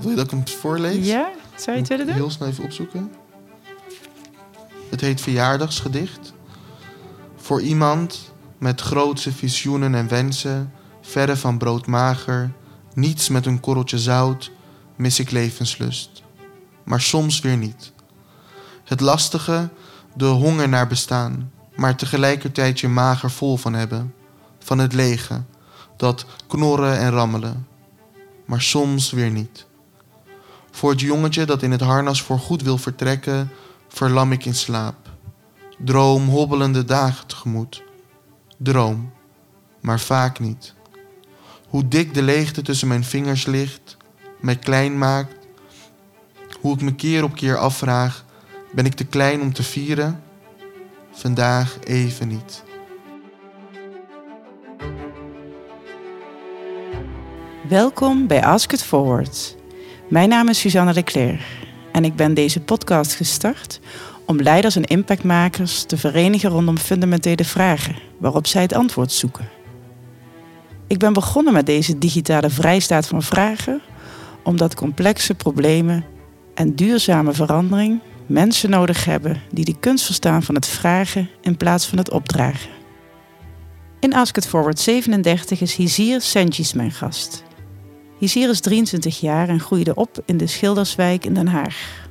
Wil je dat ik hem voorlees? Ja? Zou je het willen doen? Heel snel even opzoeken. Het heet Verjaardagsgedicht. Voor iemand met grootse visioenen en wensen, verre van brood mager, niets met een korreltje zout, mis ik levenslust. Maar soms weer niet. Het lastige, de honger naar bestaan, maar tegelijkertijd je mager vol van hebben. Van het lege, dat knorren en rammelen. Maar soms weer niet. Voor het jongetje dat in het harnas voor goed wil vertrekken, verlam ik in slaap. Droom hobbelende dagen tegemoet. Droom, maar vaak niet. Hoe dik de leegte tussen mijn vingers ligt, mij klein maakt. Hoe ik me keer op keer afvraag: ben ik te klein om te vieren? Vandaag even niet. Welkom bij Ask It Forward. Mijn naam is Suzanne Leclerc en ik ben deze podcast gestart om leiders en impactmakers te verenigen rondom fundamentele vragen waarop zij het antwoord zoeken. Ik ben begonnen met deze digitale vrijstaat van vragen omdat complexe problemen en duurzame verandering mensen nodig hebben die de kunst verstaan van het vragen in plaats van het opdragen. In Ask It Forward 37 is Hizir Sentjes mijn gast. Hizir is 23 jaar en groeide op in de Schilderswijk in Den Haag.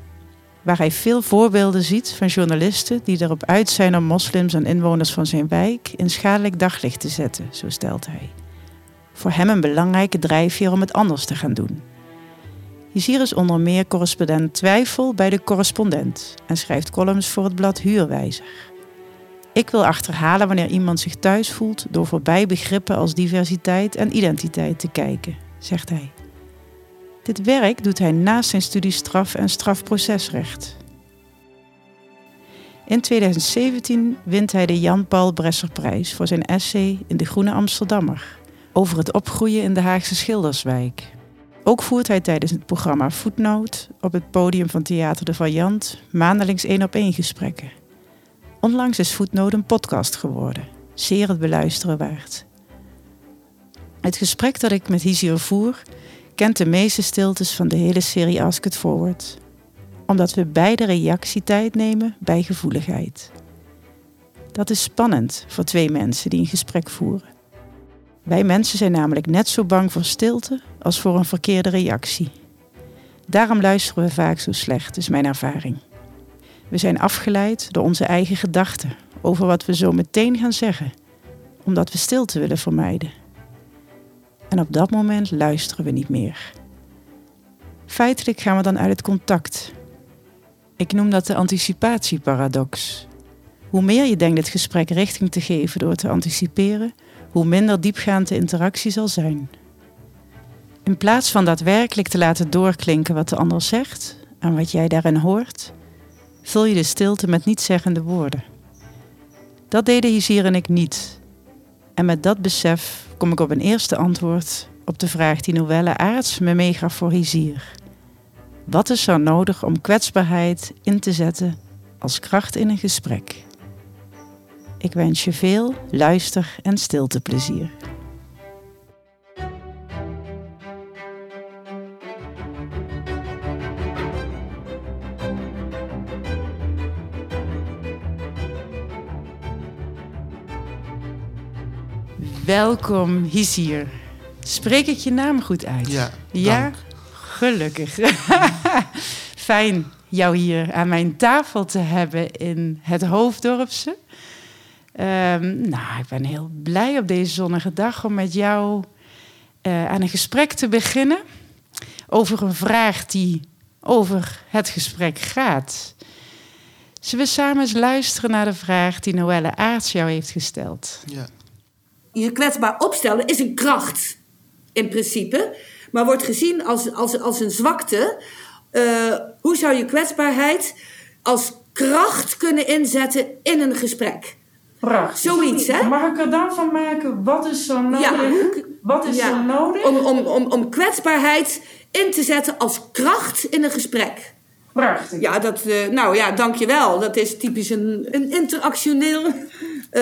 Waar hij veel voorbeelden ziet van journalisten die erop uit zijn om moslims en inwoners van zijn wijk in schadelijk daglicht te zetten, zo stelt hij. Voor hem een belangrijke drijfveer om het anders te gaan doen. Hizir is onder meer correspondent Twijfel bij de Correspondent en schrijft columns voor het blad Huurwijzer. Ik wil achterhalen wanneer iemand zich thuis voelt door voorbij begrippen als diversiteit en identiteit te kijken, zegt hij. Dit werk doet hij naast zijn studie straf- en strafprocesrecht. In 2017 wint hij de Jan Paul Bresserprijs voor zijn essay in De Groene Amsterdammer over het opgroeien in de Haagse Schilderswijk. Ook voert hij tijdens het programma Footnote op het podium van Theater de Variant maandelijks één op één gesprekken. Onlangs is Footnote een podcast geworden, zeer het beluisteren waard. Het gesprek dat ik met Hizir voer kent de meeste stiltes van de hele serie Ask It Forward, omdat we beide reactietijd nemen bij gevoeligheid. Dat is spannend voor twee mensen die een gesprek voeren. Wij mensen zijn namelijk net zo bang voor stilte als voor een verkeerde reactie. Daarom luisteren we vaak zo slecht, is mijn ervaring. We zijn afgeleid door onze eigen gedachten over wat we zo meteen gaan zeggen, omdat we stilte willen vermijden. En op dat moment luisteren we niet meer. Feitelijk gaan we dan uit het contact. Ik noem dat de anticipatieparadox. Hoe meer je denkt het gesprek richting te geven door te anticiperen, hoe minder diepgaand de interactie zal zijn. In plaats van daadwerkelijk te laten doorklinken wat de ander zegt en wat jij daarin hoort, vul je de stilte met nietszeggende woorden. Dat deden Hizir en ik niet. En met dat besef kom ik op een eerste antwoord op de vraag die Noelle Aarts me meegaf. Wat is er nodig om kwetsbaarheid in te zetten als kracht in een gesprek? Ik wens je veel luister- en stilteplezier. Welkom, Hizir. Spreek ik je naam goed uit? Ja, Ja? dank. Gelukkig. Fijn jou hier aan mijn tafel te hebben in het Hoofddorpse. Ehm, nou, ik ben heel blij op deze zonnige dag om met jou eh, aan een gesprek te beginnen over een vraag die over het gesprek gaat. Zullen we samen eens luisteren naar de vraag die Noelle Aarts jou heeft gesteld? Ja. Je kwetsbaar opstellen is een kracht, in principe. Maar wordt gezien als, als, als een zwakte. Eh, hoe zou je kwetsbaarheid als kracht kunnen inzetten in een gesprek? Prachtig. Zoiets, hè? Mag ik er dan van maken, wat is zo nodig? Ja. Wat is Ja. zo nodig? Om, om, om, om kwetsbaarheid in te zetten als kracht in een gesprek. Prachtig. Ja, dat, eh, nou ja, dankjewel. Dat is typisch een, een interactioneel... eh,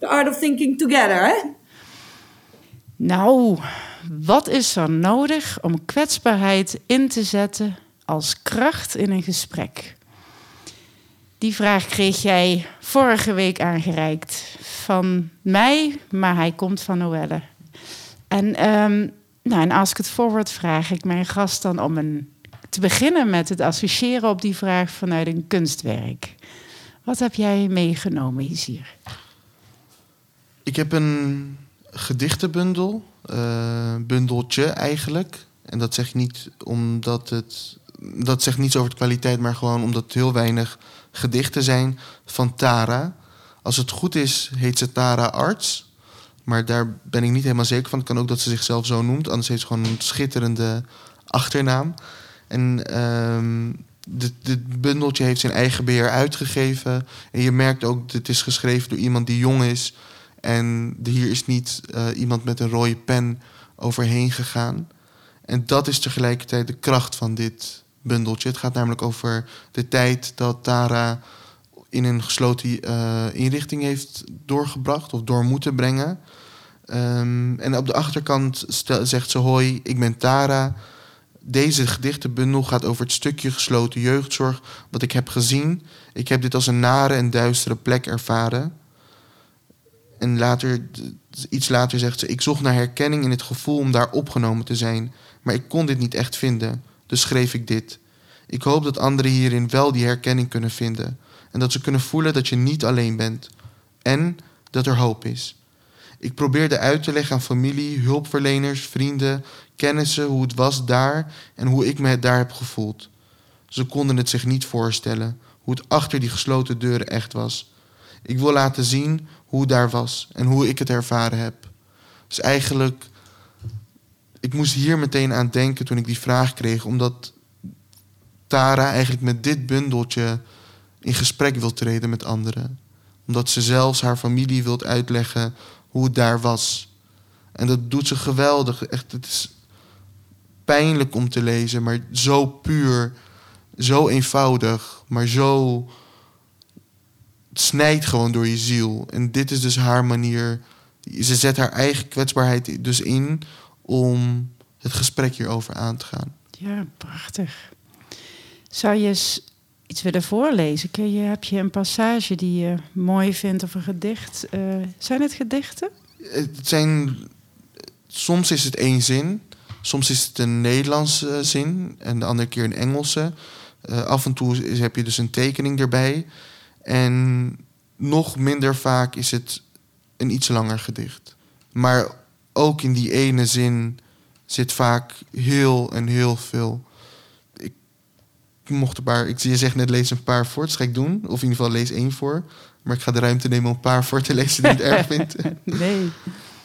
the art of thinking together, hè? Nou, Wat is er nodig om kwetsbaarheid in te zetten als kracht in een gesprek? Die vraag kreeg jij vorige week aangereikt van mij, maar hij komt van Noelle. En, ehm, nou, en als ik het forward vraag ik mijn gast dan om een, te beginnen met het associëren op die vraag vanuit een kunstwerk. Wat heb jij meegenomen hier? Ik heb een gedichtenbundel, uh, bundeltje eigenlijk. En dat zeg ik niet omdat het. Dat zegt niets over de kwaliteit, maar gewoon omdat het heel weinig gedichten zijn van Tara. Als het goed is, heet ze Tara Arts. Maar daar ben ik niet helemaal zeker van. Het kan ook dat ze zichzelf zo noemt. Anders heeft ze gewoon een schitterende achternaam. En um, dit, bundeltje heeft zijn eigen beheer uitgegeven. En je merkt ook dat het is geschreven door iemand die jong is. En hier is niet uh, iemand met een rode pen overheen gegaan. En dat is tegelijkertijd de kracht van dit bundeltje. Het gaat namelijk over de tijd dat Tara in een gesloten uh, inrichting heeft doorgebracht of door moeten brengen. Um, en op de achterkant zegt ze: Hoi, ik ben Tara. Deze gedichtenbundel gaat over het stukje gesloten jeugdzorg wat ik heb gezien. Ik heb dit als een nare en duistere plek ervaren. En later, iets later zegt ze: Ik zocht naar herkenning in het gevoel om daar opgenomen te zijn, maar ik kon dit niet echt vinden. Dus schreef ik dit. Ik hoop dat anderen hierin wel die herkenning kunnen vinden. En dat ze kunnen voelen dat je niet alleen bent. En dat er hoop is. Ik probeerde uit te leggen aan familie, hulpverleners, vrienden, kennissen hoe het was daar en hoe ik me daar heb gevoeld. Ze konden het zich niet voorstellen, hoe het achter die gesloten deuren echt was. Ik wil laten zien hoe het daar was en hoe ik het ervaren heb. Dus eigenlijk, ik moest hier meteen aan denken toen ik die vraag kreeg, omdat Tara eigenlijk met dit bundeltje in gesprek wil treden met anderen. Omdat ze zelfs haar familie wilt uitleggen hoe het daar was. En dat doet ze geweldig. Echt, het is pijnlijk om te lezen, maar zo puur, zo eenvoudig, maar zo. Het snijdt gewoon door je ziel. En dit is dus haar manier. Ze zet haar eigen kwetsbaarheid dus in om het gesprek hierover aan te gaan. Ja, prachtig. Zou je eens iets willen voorlezen? Kun je, heb je een passage die je mooi vindt of een gedicht? Uh, zijn het gedichten? Het zijn, soms is het één zin, soms is het een Nederlandse zin en de andere keer een Engelse. Uh, af en toe heb je dus een tekening erbij. En nog minder vaak is het een iets langer gedicht. Maar ook in die ene zin zit vaak heel en heel veel mocht een paar. Ik, je zegt net lees een paar voor, dat ga ik doen. Of in ieder geval lees één voor. Maar ik ga de ruimte nemen om een paar voor te lezen die het erg vindt. Nee.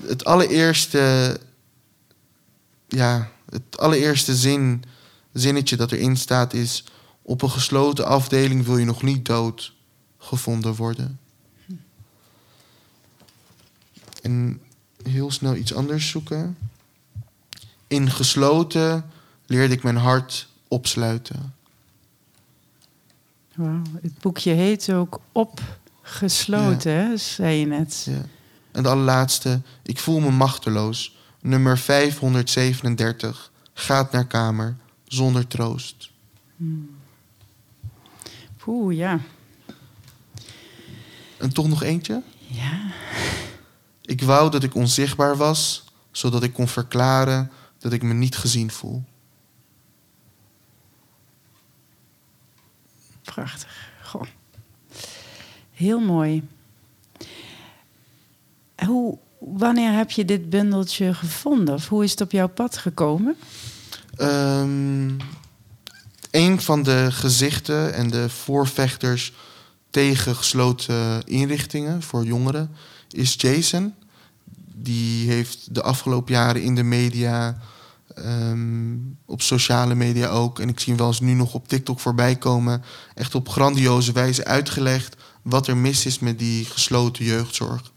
Het allereerste. Ja, het allereerste zin, zinnetje dat erin staat is. Op een gesloten afdeling wil je nog niet dood gevonden worden. En heel snel iets anders zoeken. In gesloten leerde ik mijn hart opsluiten. Wow. Het boekje heet ook Opgesloten, ja. zei je net. Ja. En de allerlaatste, ik voel me machteloos. Nummer 537, gaat naar kamer, zonder troost. Hmm. Oeh, ja. En toch nog eentje? Ja. Ik wou dat ik onzichtbaar was, zodat ik kon verklaren dat ik me niet gezien voel. Prachtig. Goh. Heel mooi. Hoe, wanneer heb je dit bundeltje gevonden? Of hoe is het op jouw pad gekomen? Um, een van de gezichten en de voorvechters tegen gesloten inrichtingen voor jongeren is Jason. Die heeft de afgelopen jaren in de media Ehm, op sociale media ook. En ik zie hem wel eens nu nog op TikTok voorbij komen. Echt op grandioze wijze uitgelegd wat er mis is met die gesloten jeugdzorg.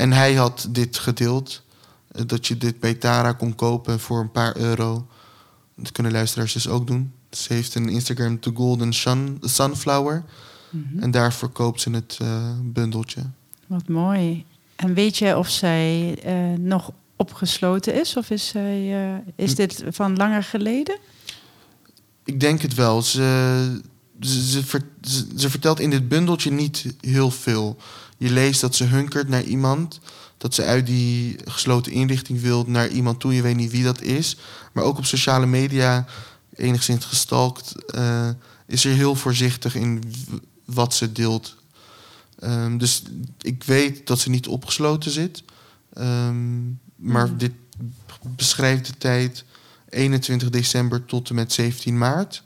En hij had dit gedeeld. Eh, dat je dit bij Tara kon kopen voor een paar euro. Dat kunnen luisteraars dus ook doen. Ze heeft een Instagram, The Golden Sun, Sunflower. Mhm. En daar verkoopt ze het uh, bundeltje. Wat mooi. En weet je of zij uh, nog opgesloten is? Of is, uh, is dit van langer geleden? Ik denk het wel. Ze, ze, ze, ze, vertelt in dit bundeltje niet heel veel. Je leest dat ze hunkert naar iemand. Dat ze uit die gesloten inrichting wil naar iemand toe. Je weet niet wie dat is. Maar ook op sociale media, enigszins gestalkt, uh, is er heel voorzichtig in wat ze deelt. Um, dus ik weet dat ze niet opgesloten zit. Um, maar mm. dit beschrijft de tijd 21 december tot en met 17 maart.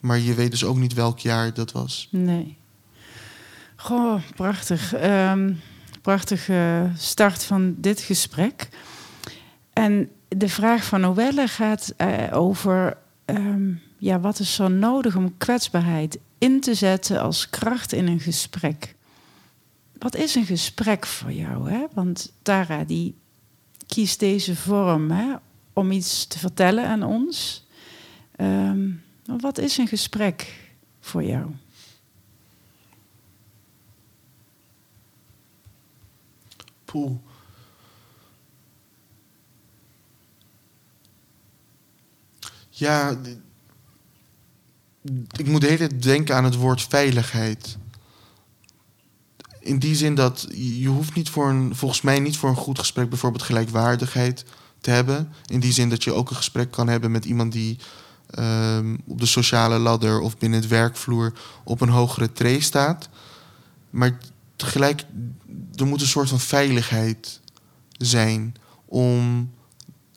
Maar je weet dus ook niet welk jaar dat was. Nee. Goh, prachtig. Um, prachtige start van dit gesprek. En de vraag van Noelle gaat uh, over... Um, ja, wat is zo nodig om kwetsbaarheid in te zetten als kracht in een gesprek? Wat is een gesprek voor jou? Hè? Want Tara die kiest deze vorm hè, om iets te vertellen aan ons. Um, wat is een gesprek voor jou? Poeh. Ja, ik moet de hele denken aan het woord veiligheid. In die zin dat je hoeft niet voor een, volgens mij niet voor een goed gesprek bijvoorbeeld gelijkwaardigheid te hebben. In die zin dat je ook een gesprek kan hebben met iemand die um, op de sociale ladder of binnen het werkvloer op een hogere tree staat. Maar tegelijk, er moet een soort van veiligheid zijn om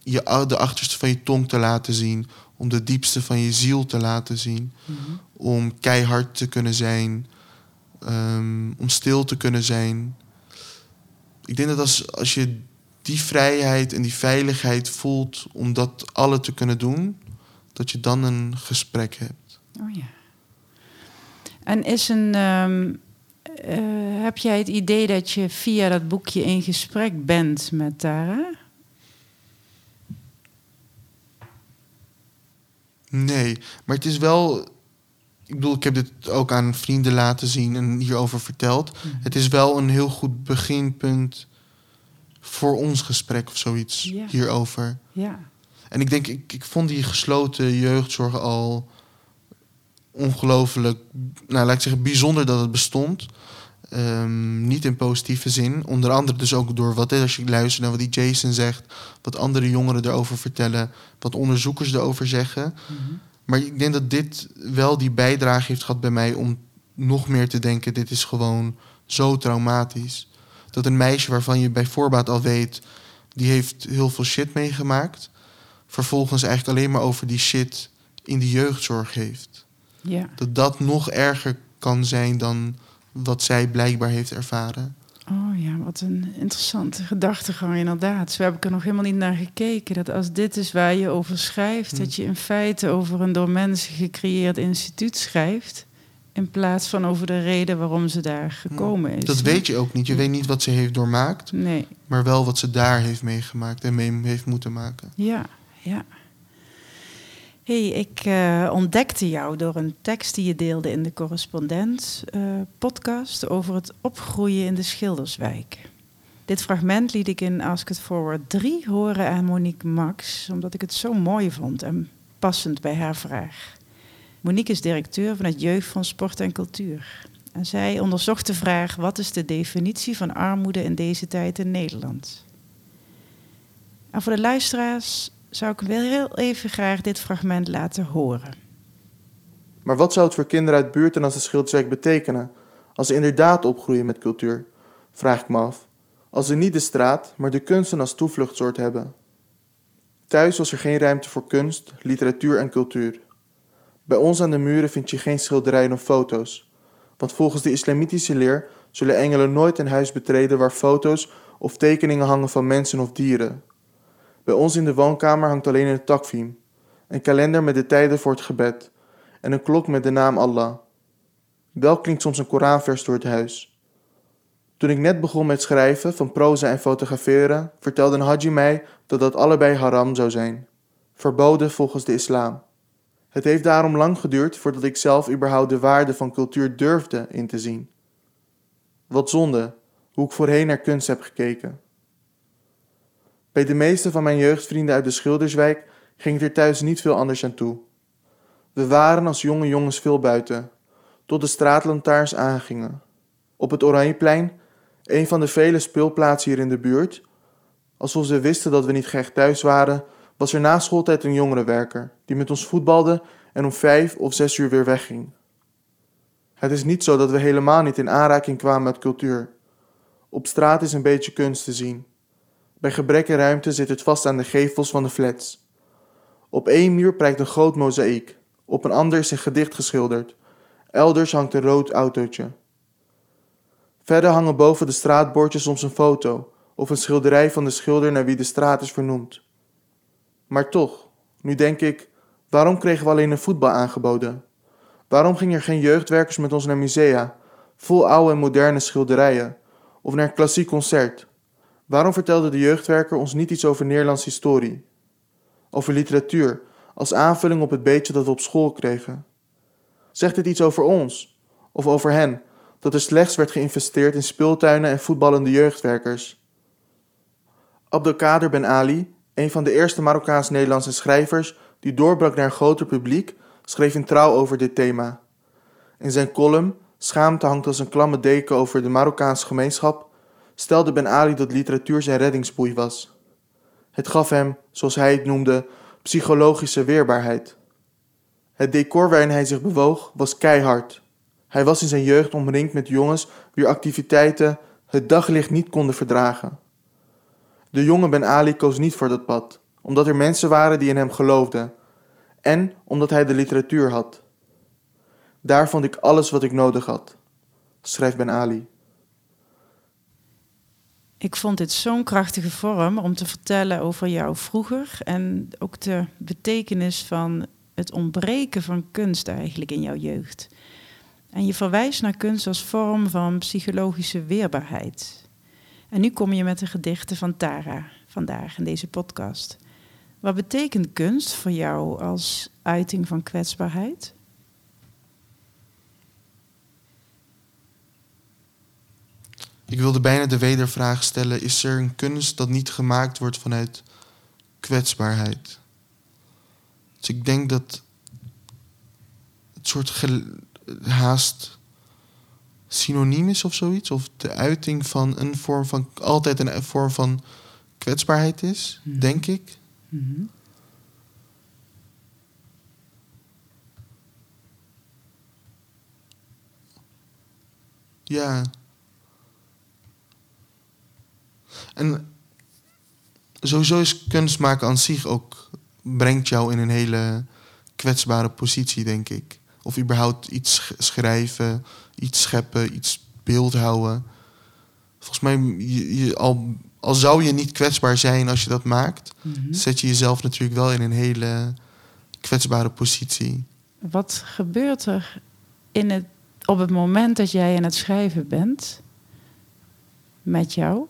je, de achterste van je tong te laten zien, om de diepste van je ziel te laten zien, mm -hmm. om keihard te kunnen zijn, um, om stil te kunnen zijn. Ik denk dat als, als je die vrijheid en die veiligheid voelt om dat alle te kunnen doen, dat je dan een gesprek hebt. Oh ja. En is een. Um, uh, heb jij het idee dat je via dat boekje in gesprek bent met Tara? Nee, maar het is wel. Ik bedoel, ik heb dit ook aan vrienden laten zien en hierover verteld. Mm. Het is wel een heel goed beginpunt voor ons gesprek of zoiets ja. hierover. Ja. En ik denk, ik, ik vond die gesloten jeugdzorg al ongelooflijk, nou laat ik zeggen, bijzonder dat het bestond. Um, niet in positieve zin. Onder andere dus ook door wat, als je luistert naar wat die Jason zegt, wat andere jongeren erover vertellen, wat onderzoekers erover zeggen. Mm -hmm. Maar ik denk dat dit wel die bijdrage heeft gehad bij mij om nog meer te denken: dit is gewoon zo traumatisch. Dat een meisje waarvan je bij voorbaat al weet, die heeft heel veel shit meegemaakt vervolgens eigenlijk alleen maar over die shit in de jeugdzorg heeft. Ja. Dat dat nog erger kan zijn dan wat zij blijkbaar heeft ervaren. Oh ja, wat een interessante gedachtegang inderdaad. Zo heb ik er nog helemaal niet naar gekeken. Dat als dit is waar je over schrijft, dat hm. je in feite over een door mensen gecreëerd instituut schrijft. In plaats van over de reden waarom ze daar hm. gekomen is. Dat weet je ook niet. Je weet niet wat ze heeft doormaakt. Nee. Maar wel wat ze daar heeft meegemaakt en mee heeft moeten maken. Ja, ja. Ik uh, ontdekte jou door een tekst die je deelde in de correspondent uh, podcast over het opgroeien in de Schilderswijk. Dit fragment liet ik in Ask It Forward 3 horen aan Monique Max, omdat ik het zo mooi vond en passend bij haar vraag. Monique is directeur van het Jeugdfonds Sport en Cultuur. En zij onderzocht de vraag: wat is de definitie van armoede in deze tijd in Nederland? En voor de luisteraars zou ik wel heel even graag dit fragment laten horen. Maar wat zou het voor kinderen uit buurten als de Schilderswijk betekenen als ze inderdaad opgroeien met cultuur? Vraag ik me af. Als ze niet de straat, maar de kunsten als toevluchtsoort hebben. Thuis was er geen ruimte voor kunst, literatuur en cultuur. Bij ons aan de muren vind je geen schilderijen of foto's, want volgens de islamitische leer zullen engelen nooit een huis betreden waar foto's of tekeningen hangen van mensen of dieren. Bij ons in de woonkamer hangt alleen een takviem, een kalender met de tijden voor het gebed en een klok met de naam Allah. Wel klinkt soms een Koranvers door het huis. Toen ik net begon met schrijven van proza en fotograferen, vertelde een haji mij dat dat allebei haram zou zijn, verboden volgens de islam. Het heeft daarom lang geduurd voordat ik zelf überhaupt de waarde van cultuur durfde in te zien. Wat zonde, hoe ik voorheen naar kunst heb gekeken. Bij de meeste van mijn jeugdvrienden uit de Schilderswijk ging het er thuis niet veel anders aan toe. We waren als jonge jongens veel buiten, tot de straatlantaarns aangingen. Op het Oranjeplein, een van de vele speelplaatsen hier in de buurt, alsof ze wisten dat we niet gehecht thuis waren, was er na schooltijd een jongerenwerker die met ons voetbalde en om vijf of zes uur weer wegging. Het is niet zo dat we helemaal niet in aanraking kwamen met cultuur. Op straat is een beetje kunst te zien. Bij gebrek aan ruimte zit het vast aan de gevels van de flats. Op één muur prijkt een groot mozaïek, op een ander is een gedicht geschilderd. Elders hangt een rood autootje. Verder hangen boven de straatbordjes soms een foto of een schilderij van de schilder naar wie de straat is vernoemd. Maar toch, nu denk ik, waarom kregen we alleen een voetbal aangeboden? Waarom gingen er geen jeugdwerkers met ons naar musea, vol oude en moderne schilderijen, of naar een klassiek concert? Waarom vertelde de jeugdwerker ons niet iets over Nederlandse historie? Over literatuur, als aanvulling op het beetje dat we op school kregen? Zegt het iets over ons, of over hen, dat er slechts werd geïnvesteerd in speeltuinen en voetballende jeugdwerkers? Abdelkader Ben Ali, een van de eerste Marokkaans-Nederlandse schrijvers die doorbrak naar een groter publiek, schreef in trouw over dit thema. In zijn column Schaamte hangt als een klamme deken over de Marokkaanse gemeenschap, stelde Ben Ali dat literatuur zijn reddingsboei was. Het gaf hem, zoals hij het noemde, psychologische weerbaarheid. Het decor waarin hij zich bewoog was keihard. Hij was in zijn jeugd omringd met jongens wier activiteiten het daglicht niet konden verdragen. De jonge Ben Ali koos niet voor dat pad, omdat er mensen waren die in hem geloofden en omdat hij de literatuur had. Daar vond ik alles wat ik nodig had, schrijft Ben Ali. Ik vond dit zo'n krachtige vorm om te vertellen over jou vroeger en ook de betekenis van het ontbreken van kunst eigenlijk in jouw jeugd. En je verwijst naar kunst als vorm van psychologische weerbaarheid. En nu kom je met de gedichten van Tara vandaag in deze podcast. Wat betekent kunst voor jou als uiting van kwetsbaarheid? Ik wilde bijna de wedervraag stellen: is er een kunst dat niet gemaakt wordt vanuit kwetsbaarheid? Dus ik denk dat het soort haast synoniem is of zoiets, of de uiting van een vorm van altijd een vorm van kwetsbaarheid is, hmm. denk ik. Hmm. Ja. En sowieso is kunst maken aan zich ook... brengt jou in een hele kwetsbare positie, denk ik. Of überhaupt iets schrijven, iets scheppen, iets beeldhouden. Volgens mij, je, al, al zou je niet kwetsbaar zijn als je dat maakt... Mhm. zet je jezelf natuurlijk wel in een hele kwetsbare positie. Wat gebeurt er in het, op het moment dat jij aan het schrijven bent met jou?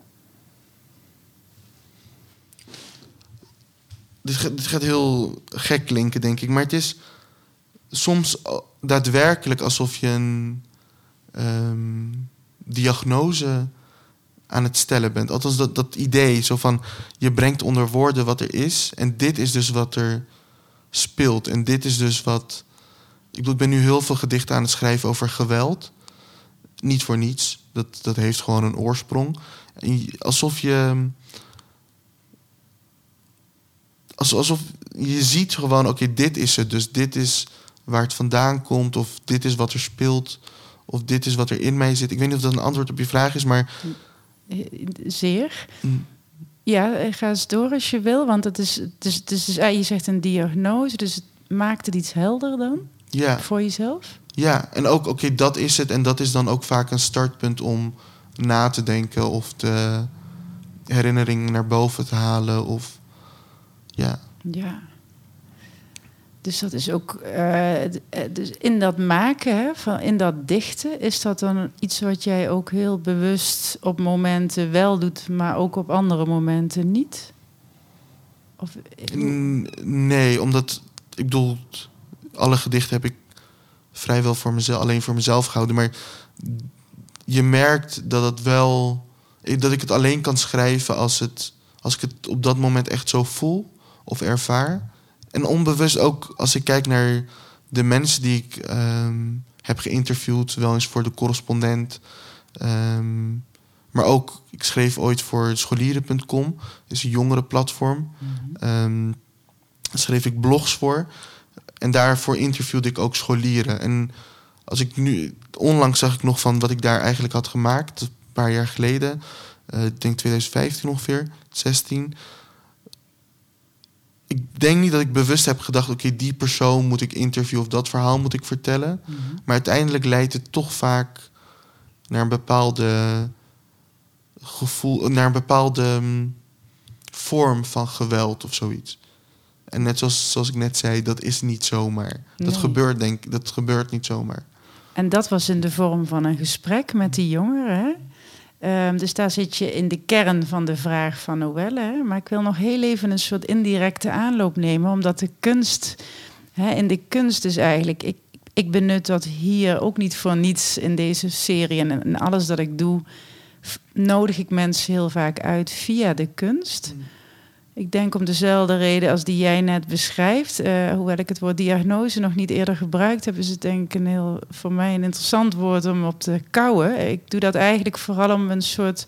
Dit, gaat heel gek klinken, denk ik. Maar het is soms daadwerkelijk alsof je een ehm, diagnose aan het stellen bent. Althans, dat, dat idee zo van je brengt onder woorden wat er is. En dit is dus wat er speelt. En dit is dus wat. Ik, bedoel, ik ben nu heel veel gedichten aan het schrijven over geweld. Niet voor niets. Dat, dat heeft gewoon een oorsprong. alsof je alsof je ziet gewoon, oké, dit is het. Dus dit is waar het vandaan komt, of dit is wat er speelt, of dit is wat er in mij zit. Ik weet niet of dat een antwoord op je vraag is, maar. Zeer. Mm. Ja, ga eens door als je wil, want het is, het is, het is, je zegt een diagnose, dus het maakt het iets helder dan ja. voor jezelf. Ja, en ook, oké, dat is het. En dat is dan ook vaak een startpunt om na te denken of de herinnering naar boven te halen. Of ja. Ja. Dus dat is ook, uh, dus in dat maken, van, in dat dichten, is dat dan iets wat jij ook heel bewust op momenten wel doet, maar ook op andere momenten niet? Of, nee, omdat, ik bedoel, alle gedichten heb ik vrijwel voor mezelf, alleen voor mezelf gehouden, maar je merkt dat het wel, dat ik het alleen kan schrijven als het Als ik het op dat moment echt zo voel of ervaar. En onbewust ook als ik kijk naar de mensen die ik ehm, heb geïnterviewd, wel eens voor de correspondent. ehm, maar ook, ik schreef ooit voor scholieren.com, is een jongerenplatform. Ehm, daar schreef ik blogs voor. En daarvoor interviewde ik ook scholieren. En als ik nu, onlangs zag ik nog van wat ik daar eigenlijk had gemaakt, een paar jaar geleden. Eh, ik denk 2015 ongeveer, 16. Ik denk niet dat ik bewust heb gedacht, oké, die persoon moet ik interviewen of dat verhaal moet ik vertellen. Maar uiteindelijk leidt het toch vaak naar een bepaalde gevoel, naar een bepaalde mm, vorm van geweld of zoiets. En net zoals, zoals ik net zei, dat is niet zomaar. Dat gebeurt denk ik, dat gebeurt niet zomaar. En dat was in de vorm van een gesprek met die jongeren. Ehm, dus daar zit je in de kern van de vraag van Noëlle. Hè? Maar ik wil nog heel even een soort indirecte aanloop nemen, omdat de kunst, hè, in de kunst is eigenlijk, ik, ik benut dat hier ook niet voor niets in deze serie en, alles dat ik doe, nodig ik mensen heel vaak uit via de kunst. Ik denk om dezelfde reden als die jij net beschrijft. Eh, hoewel ik het woord diagnose nog niet eerder gebruikt heb, is het denk ik een heel, voor mij een interessant woord om op te kouwen. Ik doe dat eigenlijk vooral om een soort.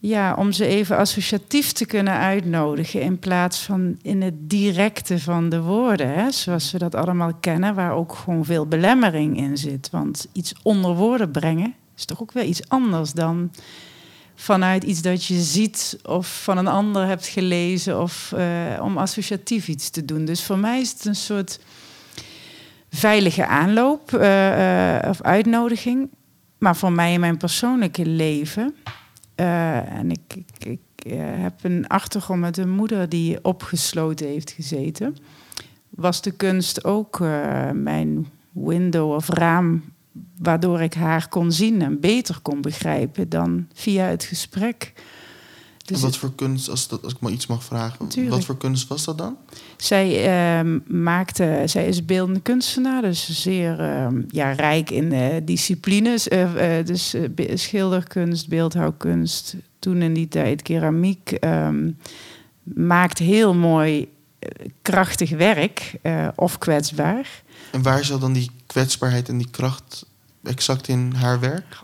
Ja, om ze even associatief te kunnen uitnodigen. In plaats van in het directe van de woorden. Hè, zoals we dat allemaal kennen, waar ook gewoon veel belemmering in zit. Want iets onder woorden brengen is toch ook weer iets anders dan vanuit iets dat je ziet of van een ander hebt gelezen of eh, om associatief iets te doen. Dus voor mij is het een soort veilige aanloop eh, eh, of uitnodiging. Maar voor mij in mijn persoonlijke leven, en ik, ik, ik heb een achtergrond met een moeder die opgesloten heeft gezeten, was de kunst ook mijn window of raam waardoor ik haar kon zien en beter kon begrijpen dan via het gesprek. Dus wat voor kunst, als, dat, als ik maar iets mag vragen, wat voor kunst was dat dan? zij ehm, maakte, zij is beeldende kunstenaar, dus zeer ehm, ja, rijk in eh, disciplines. eh, eh, dus schilderkunst, beeldhouwkunst, toen in die tijd keramiek. ehm, maakt heel mooi, krachtig werk eh, of kwetsbaar. En waar zat dan die kwetsbaarheid en die kracht exact in haar werk?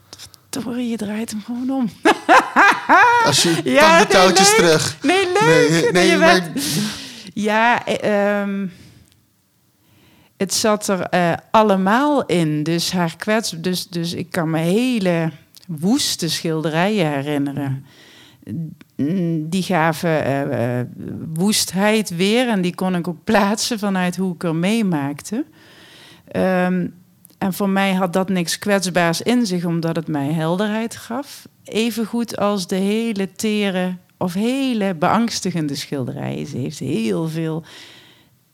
Torre, je draait hem gewoon om. Als je Ja, pak de nee, touwtjes terug. Nee, leuk. Nee, Nee, nee, je maar- bent- Ja, eh, ehm, het zat er eh, allemaal in. Dus haar kwets... Dus, dus ik kan me hele woeste schilderijen herinneren. Mm, Die gaven eh, eh, woestheid weer. En die kon ik ook plaatsen vanuit hoe ik er meemaakte. Ehm, en voor mij had dat niks kwetsbaars in zich, omdat het mij helderheid gaf. Evengoed als de hele tere of hele beangstigende schilderijen. Ze heeft heel veel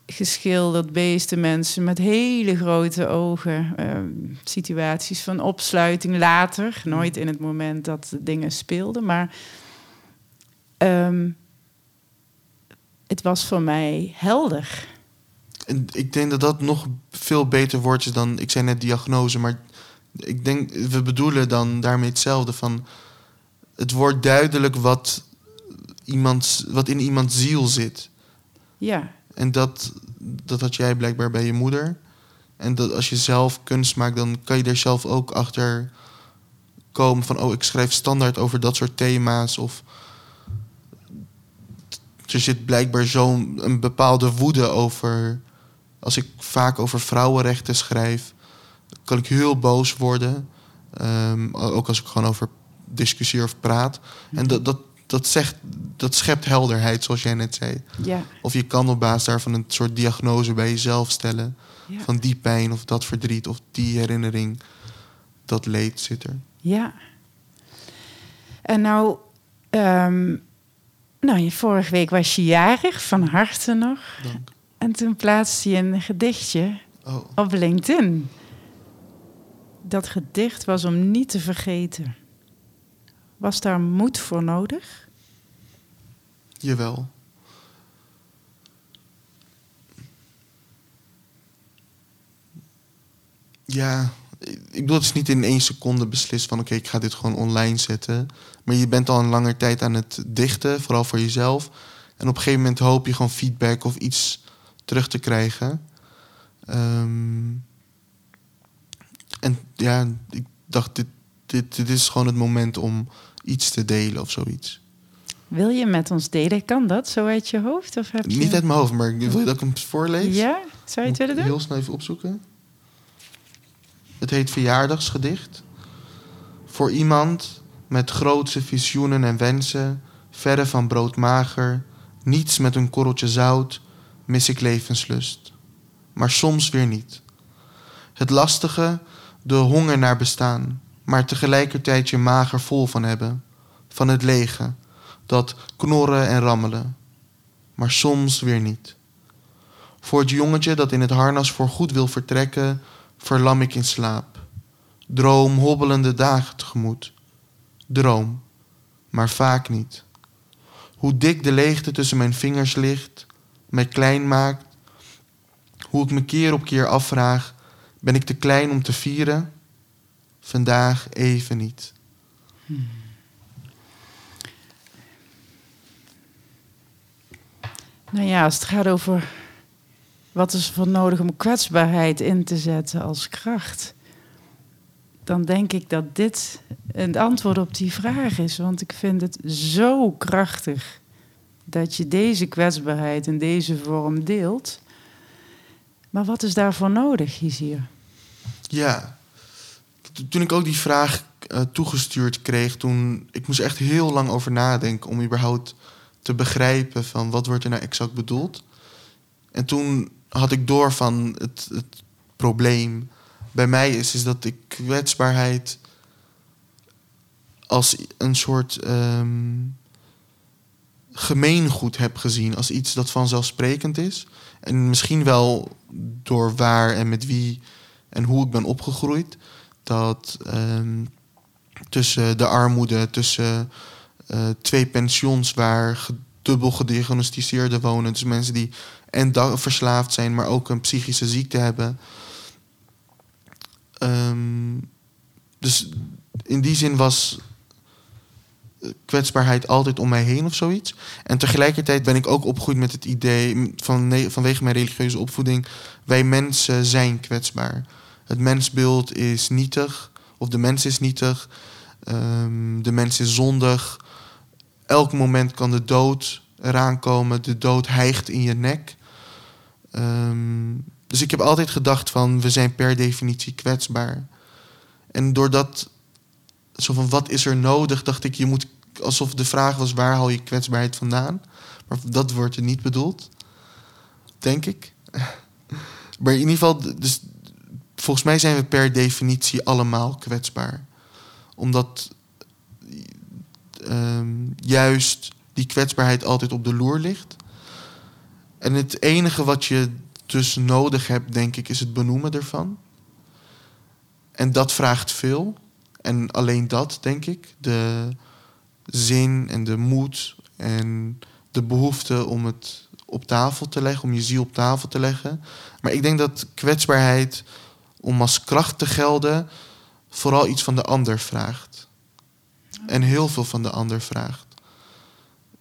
geschilderd beesten, mensen met hele grote ogen. ehm, situaties van opsluiting later, nooit in het moment dat dingen speelden. Maar ehm, het was voor mij helder. En ik denk dat dat nog veel beter woord is dan, ik zei net diagnose, maar ik denk, we bedoelen dan daarmee hetzelfde van, het wordt duidelijk wat, iemand, wat in iemands ziel zit. Ja, En dat, dat had jij blijkbaar bij je moeder. En dat als je zelf kunst maakt, dan kan je er zelf ook achter komen van, oh, ik schrijf standaard over dat soort thema's. Of er zit blijkbaar zo'n een bepaalde woede over. Als ik vaak over vrouwenrechten schrijf, kan ik heel boos worden. Ehm, ook als ik gewoon over discussieer of praat. En dat, dat, dat, zegt, dat schept helderheid, zoals jij net zei. ja, Of je kan op basis daarvan een soort diagnose bij jezelf stellen. ja. Van die pijn of dat verdriet of die herinnering. Dat leed zit er. Ja. En nou, ehm, nou, vorige week was je jarig, van harte nog. Dank. En toen plaatste je een gedichtje Oh, op LinkedIn. Dat gedicht was om niet te vergeten. Was daar moed voor nodig? jawel. Ja, Ik bedoel, het is niet in één seconde beslist van oké, ik ga dit gewoon online zetten. Maar je bent al een lange tijd aan het dichten, vooral voor jezelf. En op een gegeven moment hoop je gewoon feedback of iets terug te krijgen. Ehm, en ja, ik dacht, dit, dit, dit is gewoon het moment om iets te delen of zoiets. Wil je met ons delen? Kan dat zo uit je hoofd? Of heb je... Niet uit mijn hoofd, maar wil je dat ik hem voorlees? Ja? Zou je het willen doen? Heel snel even opzoeken. Het heet Verjaardagsgedicht. Voor iemand met grootse visioenen en wensen, verre van broodmager, niets met een korreltje zout, mis ik levenslust. Maar soms weer niet. Het lastige, de honger naar bestaan, maar tegelijkertijd je mager vol van hebben. Van het lege, dat knorren en rammelen. Maar soms weer niet. Voor het jongetje dat in het harnas voorgoed wil vertrekken, verlam ik in slaap. Droom hobbelende dagen tegemoet. Droom, maar vaak niet. Hoe dik de leegte tussen mijn vingers ligt, mij klein maakt. Hoe ik me keer op keer afvraag, ben ik te klein om te vieren? Vandaag even niet. Nou ja, als het gaat over wat is er voor nodig om kwetsbaarheid in te zetten als kracht, dan denk ik dat dit een antwoord op die vraag is. Want ik vind het zo krachtig dat je deze kwetsbaarheid in deze vorm deelt. Maar wat is daarvoor nodig, hier? Ja, toen ik ook die vraag uh, toegestuurd kreeg, toen ik moest echt heel lang over nadenken om überhaupt te begrijpen van wat wordt er nou exact bedoeld. En toen had ik door van het, het probleem bij mij is, is dat ik kwetsbaarheid als een soort um, gemeengoed heb gezien, als iets dat vanzelfsprekend is. En misschien wel door waar en met wie en hoe ik ben opgegroeid, dat um, tussen de armoede, tussen uh, twee pensions waar dubbel gediagnosticeerden wonen, dus mensen die en verslaafd zijn, maar ook een psychische ziekte hebben. Um, dus in die zin was kwetsbaarheid altijd om mij heen of zoiets. En tegelijkertijd ben ik ook opgegroeid met het idee, van, vanwege mijn religieuze opvoeding, wij mensen zijn kwetsbaar. Het mensbeeld is nietig, of de mens is nietig, um, de mens is zondig. Elk moment kan de dood eraan komen, de dood hijgt in je nek. Um, dus ik heb altijd gedacht van we zijn per definitie kwetsbaar. En doordat, zo van wat is er nodig, dacht ik je moet, alsof de vraag was waar haal je kwetsbaarheid vandaan. Maar dat wordt er niet bedoeld, denk ik. Maar in ieder geval, dus, volgens mij zijn we per definitie allemaal kwetsbaar. Omdat um, juist die kwetsbaarheid altijd op de loer ligt. En het enige wat je dus nodig hebt, denk ik, is het benoemen ervan. En dat vraagt veel. En alleen dat, denk ik. De zin en de moed en de behoefte om het op tafel te leggen, om je ziel op tafel te leggen. Maar ik denk dat kwetsbaarheid, om als kracht te gelden, vooral iets van de ander vraagt. En heel veel van de ander vraagt.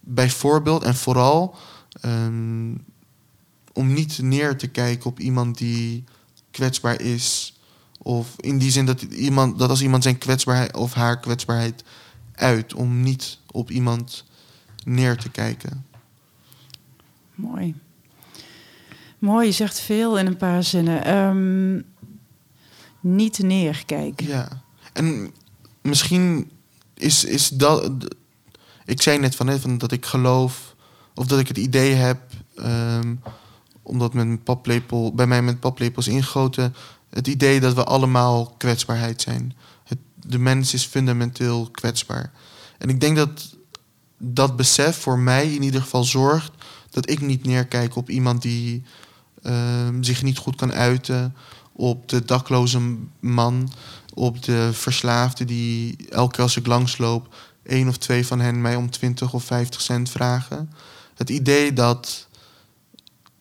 Bijvoorbeeld en vooral um, om niet neer te kijken op iemand die kwetsbaar is. Of in die zin dat, iemand, dat als iemand zijn kwetsbaarheid of haar kwetsbaarheid uit, om niet op iemand neer te kijken. Mooi. Mooi, je zegt veel in een paar zinnen. Um, niet neerkijken. Ja, en misschien is, is dat. Ik zei net van, dat ik geloof, of dat ik het idee heb. Um, omdat met paplepel, bij mij met paplepels ingegoten, het idee dat we allemaal kwetsbaarheid zijn. Het, de mens is fundamenteel kwetsbaar. En ik denk dat dat besef voor mij in ieder geval zorgt dat ik niet neerkijk op iemand die uh, zich niet goed kan uiten, op de dakloze man, op de verslaafde die elke keer als ik langsloop, één of twee van hen mij om 20 of 50 cent vragen. Het idee dat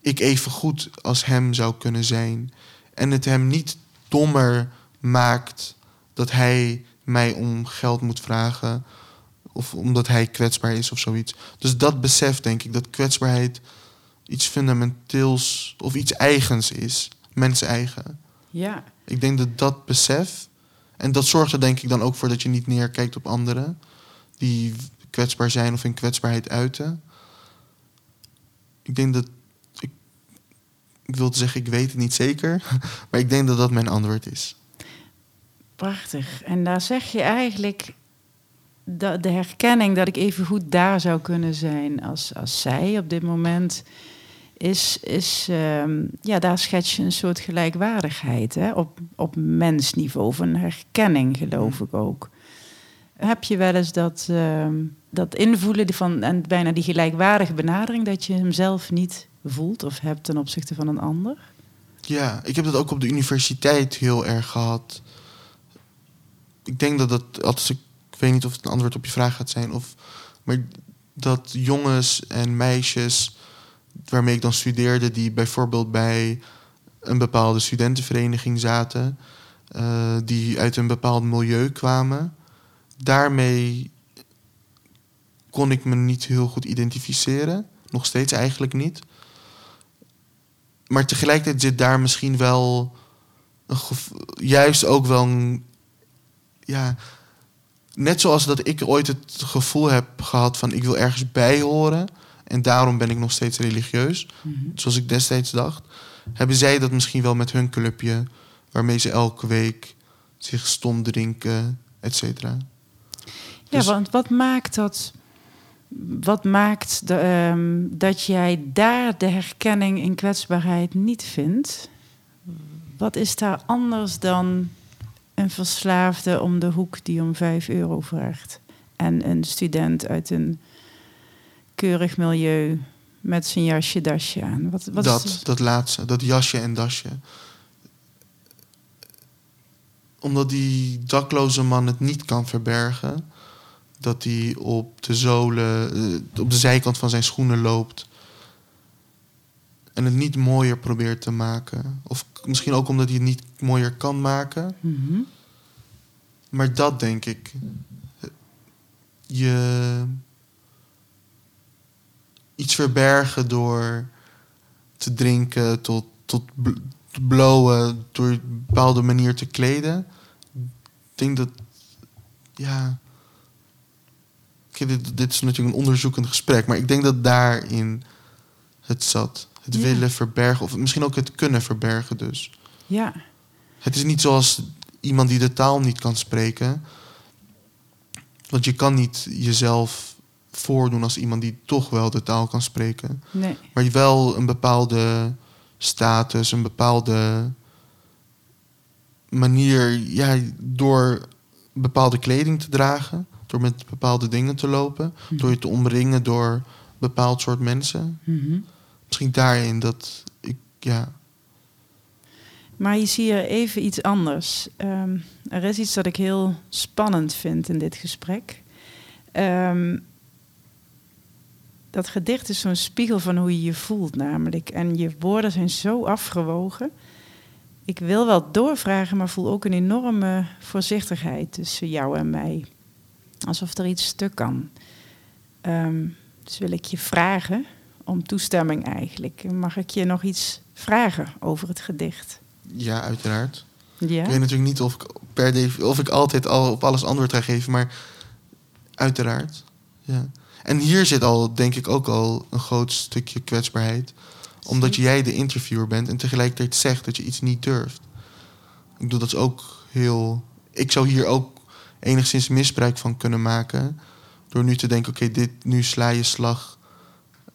ik even goed als hem zou kunnen zijn. En het hem niet dommer maakt dat hij mij om geld moet vragen. Of omdat hij kwetsbaar is of zoiets. Dus dat besef, denk ik, dat kwetsbaarheid iets fundamenteels of iets eigens is. Mens eigen. Ja, Ik denk dat dat besef. En dat zorgt er denk ik dan ook voor dat je niet neerkijkt op anderen. Die kwetsbaar zijn of hun kwetsbaarheid uiten. Ik denk dat. Ik, wil zeggen, ik weet het niet zeker. Maar ik denk dat dat mijn antwoord is. prachtig. En daar zeg je eigenlijk de, de herkenning dat ik even goed daar zou kunnen zijn als, als zij op dit moment. Is, is ehm, ja, daar schets je een soort gelijkwaardigheid hè? Op, op mensniveau, een herkenning, geloof ik ook. Heb je wel eens dat, ehm, dat invoelen van, en bijna die gelijkwaardige benadering, dat je hem zelf niet voelt of hebt ten opzichte van een ander? Ja, ik heb dat ook op de universiteit heel erg gehad. Ik denk dat dat, als ik, ik weet niet of het een antwoord op je vraag gaat zijn, of, maar dat jongens en meisjes waarmee ik dan studeerde, die bijvoorbeeld bij een bepaalde studentenvereniging zaten, eh, die uit een bepaald milieu kwamen, daarmee kon ik me niet heel goed identificeren. Nog steeds eigenlijk niet. Maar tegelijkertijd zit daar misschien wel juist ook wel een, ja, net zoals dat ik ooit het gevoel heb gehad van ik wil ergens bij horen en daarom ben ik nog steeds religieus, zoals ik destijds dacht, hebben zij dat misschien wel met hun clubje, waarmee ze elke week zich stom drinken, et cetera. Ja, Dus- want wat maakt dat? Wat maakt de, ehm, dat jij daar de herkenning in kwetsbaarheid niet vindt? Wat is daar anders dan een verslaafde om de hoek die om 5 euro vraagt? En een student uit een keurig milieu met zijn jasje, dasje aan. Wat, wat dat, is dat laatste, dat jasje en dasje. Omdat die dakloze man het niet kan verbergen. Dat hij op de zolen, eh, op de zijkant van zijn schoenen loopt. En het niet mooier probeert te maken. Of misschien ook omdat hij het niet mooier kan maken. Mhm. Maar dat denk ik. Je. iets verbergen door te drinken, tot, tot te blowen, door een bepaalde manier te kleden. Ik denk dat. Ja. Dit, dit is natuurlijk een onderzoekend gesprek, maar ik denk dat daarin het zat. Het Ja. willen verbergen, of misschien ook het kunnen verbergen, dus. Ja, Het is niet zoals iemand die de taal niet kan spreken. Want je kan niet jezelf voordoen als iemand die toch wel de taal kan spreken. nee. Maar je wel een bepaalde status, een bepaalde manier, ja, door bepaalde kleding te dragen, door met bepaalde dingen te lopen, door je te omringen door een bepaald soort mensen. Mhm. Misschien daarin dat ik, ja, Maar je ziet er even iets anders. Ehm, er is iets dat ik heel spannend vind in dit gesprek. Ehm, dat gedicht is zo'n spiegel van hoe je je voelt, namelijk. En je woorden zijn zo afgewogen. Ik wil wel doorvragen, maar voel ook een enorme voorzichtigheid tussen jou en mij. Alsof er iets stuk kan. Ehm, dus wil ik je vragen om toestemming eigenlijk. Mag ik je nog iets vragen over het gedicht? ja, uiteraard. Ja. Ik weet natuurlijk niet of ik per of ik altijd al op alles antwoord ga geven, maar uiteraard. Ja. En hier zit al, denk ik, ook al een groot stukje kwetsbaarheid. Omdat jij de interviewer bent en tegelijkertijd zegt dat je iets niet durft. Ik bedoel, dat is ook heel. Ik zou hier ook enigszins misbruik van kunnen maken. Door nu te denken, oké, dit nu sla je slag.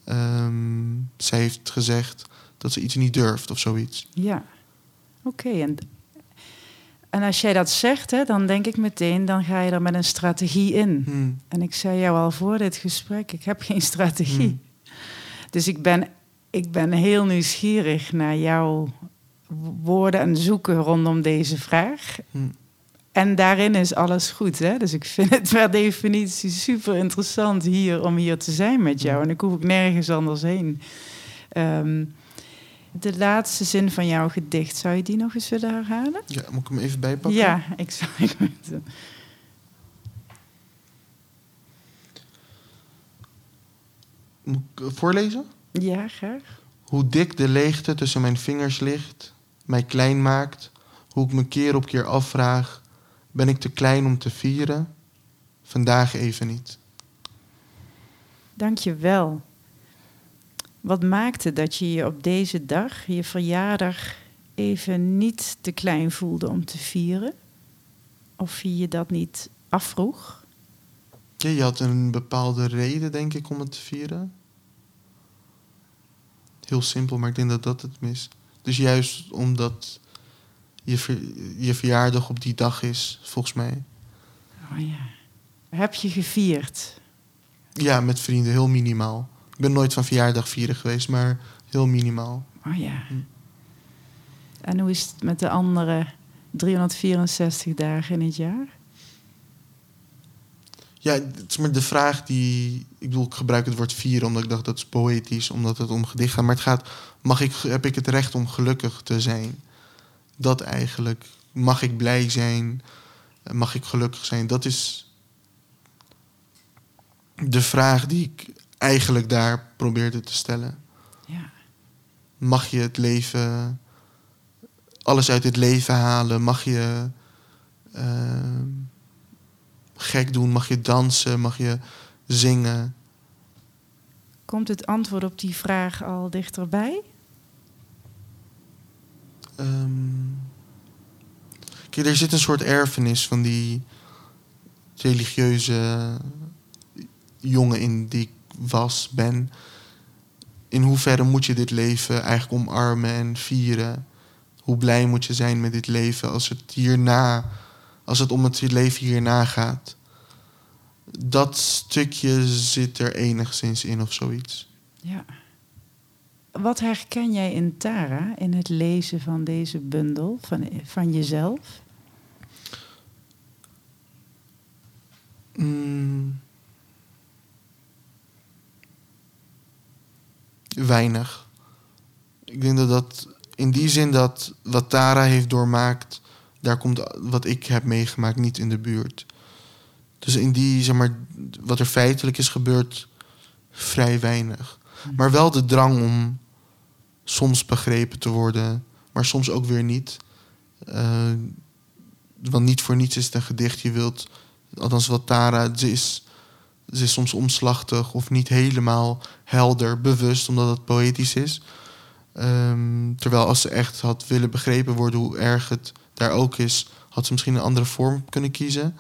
Ehm, zij heeft gezegd dat ze iets niet durft of zoiets. Ja, oké. En, en als jij dat zegt, hè, dan denk ik meteen, dan ga je er met een strategie in. Hmm. En ik zei jou al voor dit gesprek, ik heb geen strategie. Hmm. Dus ik ben, ik ben heel nieuwsgierig naar jouw woorden en zoeken rondom deze vraag. Hmm. En daarin is alles goed. Hè? Dus ik vind het per definitie super interessant hier om hier te zijn met jou. En ik hoef ook nergens anders heen. Ehm, de laatste zin van jouw gedicht, zou je die nog eens willen herhalen? Ja, moet ik hem even bijpakken? Ja, ik weet het. Moet ik eh, voorlezen? Ja, graag. Hoe dik de leegte tussen mijn vingers ligt, mij klein maakt, hoe ik me keer op keer afvraag: ben ik te klein om te vieren? Vandaag even niet. Dank je wel. Wat maakte dat je je op deze dag, je verjaardag, even niet te klein voelde om te vieren? Of je je dat niet afvroeg? Ja, je had een bepaalde reden, denk ik, om het te vieren. Heel simpel, maar ik denk dat dat het mis. Dus juist omdat je, ver- je verjaardag op die dag is, volgens mij. Oh ja. Heb je gevierd? Ja, met vrienden, heel minimaal. Ik ben nooit van verjaardag vieren geweest, maar heel minimaal. Oh ja. En hoe is het met de andere 364 dagen in het jaar? Ja, het is maar de vraag die... Ik bedoel, ik gebruik het woord vieren omdat ik dacht dat is poëtisch, omdat het om gedicht gaat. Maar het gaat, mag ik, heb ik het recht om gelukkig te zijn? Dat eigenlijk. Mag ik blij zijn? Mag ik gelukkig zijn? Dat is de vraag die ik eigenlijk daar probeerde te stellen. Ja. Mag je het leven, alles uit het leven halen? Mag je ehm, gek doen? Mag je dansen? Mag je zingen? Komt het antwoord op die vraag al dichterbij? Kijk, er zit een soort erfenis van die religieuze jongen in die ik was, ben. In hoeverre moet je dit leven eigenlijk omarmen en vieren? Hoe blij moet je zijn met dit leven als het hierna, als het om het leven hierna gaat? Dat stukje zit er enigszins in of zoiets. Ja. Wat herken jij in Tara in het lezen van deze bundel van, van jezelf? Mm. Weinig. Ik denk dat dat in die zin dat wat Tara heeft doormaakt, daar komt wat ik heb meegemaakt niet in de buurt. Dus in die, zeg maar, wat er feitelijk is gebeurd, vrij weinig. Maar wel de drang om soms begrepen te worden, maar soms ook weer niet. Eh, want niet voor niets is het een gedicht. Je wilt althans wat Tara, ze is, ze is soms omslachtig of niet helemaal helder, bewust, omdat het poëtisch is. Ehm, terwijl als ze echt had willen begrepen worden hoe erg het daar ook is, had ze misschien een andere vorm kunnen kiezen.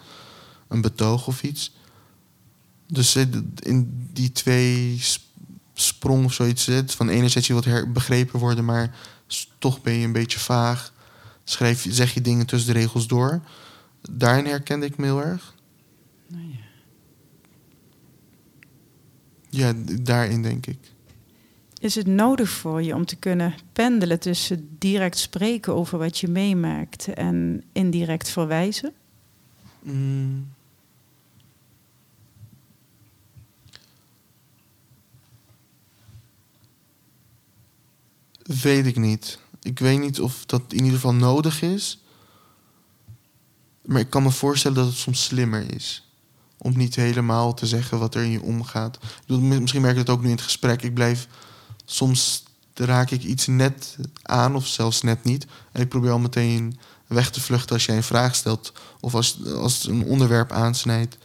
Een betoog of iets. Dus ze- in die twee sprong of zoiets zit. Van enerzijds je wilt her- begrepen worden, maar toch ben je een beetje vaag. Schrijf, zeg je dingen tussen de regels door. Daarin herkende ik me heel erg. Nou ja. Ja, daarin denk ik. Is het nodig voor je om te kunnen pendelen tussen direct spreken over wat je meemaakt en indirect verwijzen? Mm. Weet ik niet. Ik weet niet of dat in ieder geval nodig is. Maar ik kan me voorstellen dat het soms slimmer is. Om niet helemaal te zeggen wat er in je omgaat. Misschien merk ik dat ook nu in het gesprek. Ik blijf soms raak ik iets net aan of zelfs net niet. En ik probeer al meteen weg te vluchten als jij een vraag stelt. Of als, als het een onderwerp aansnijdt.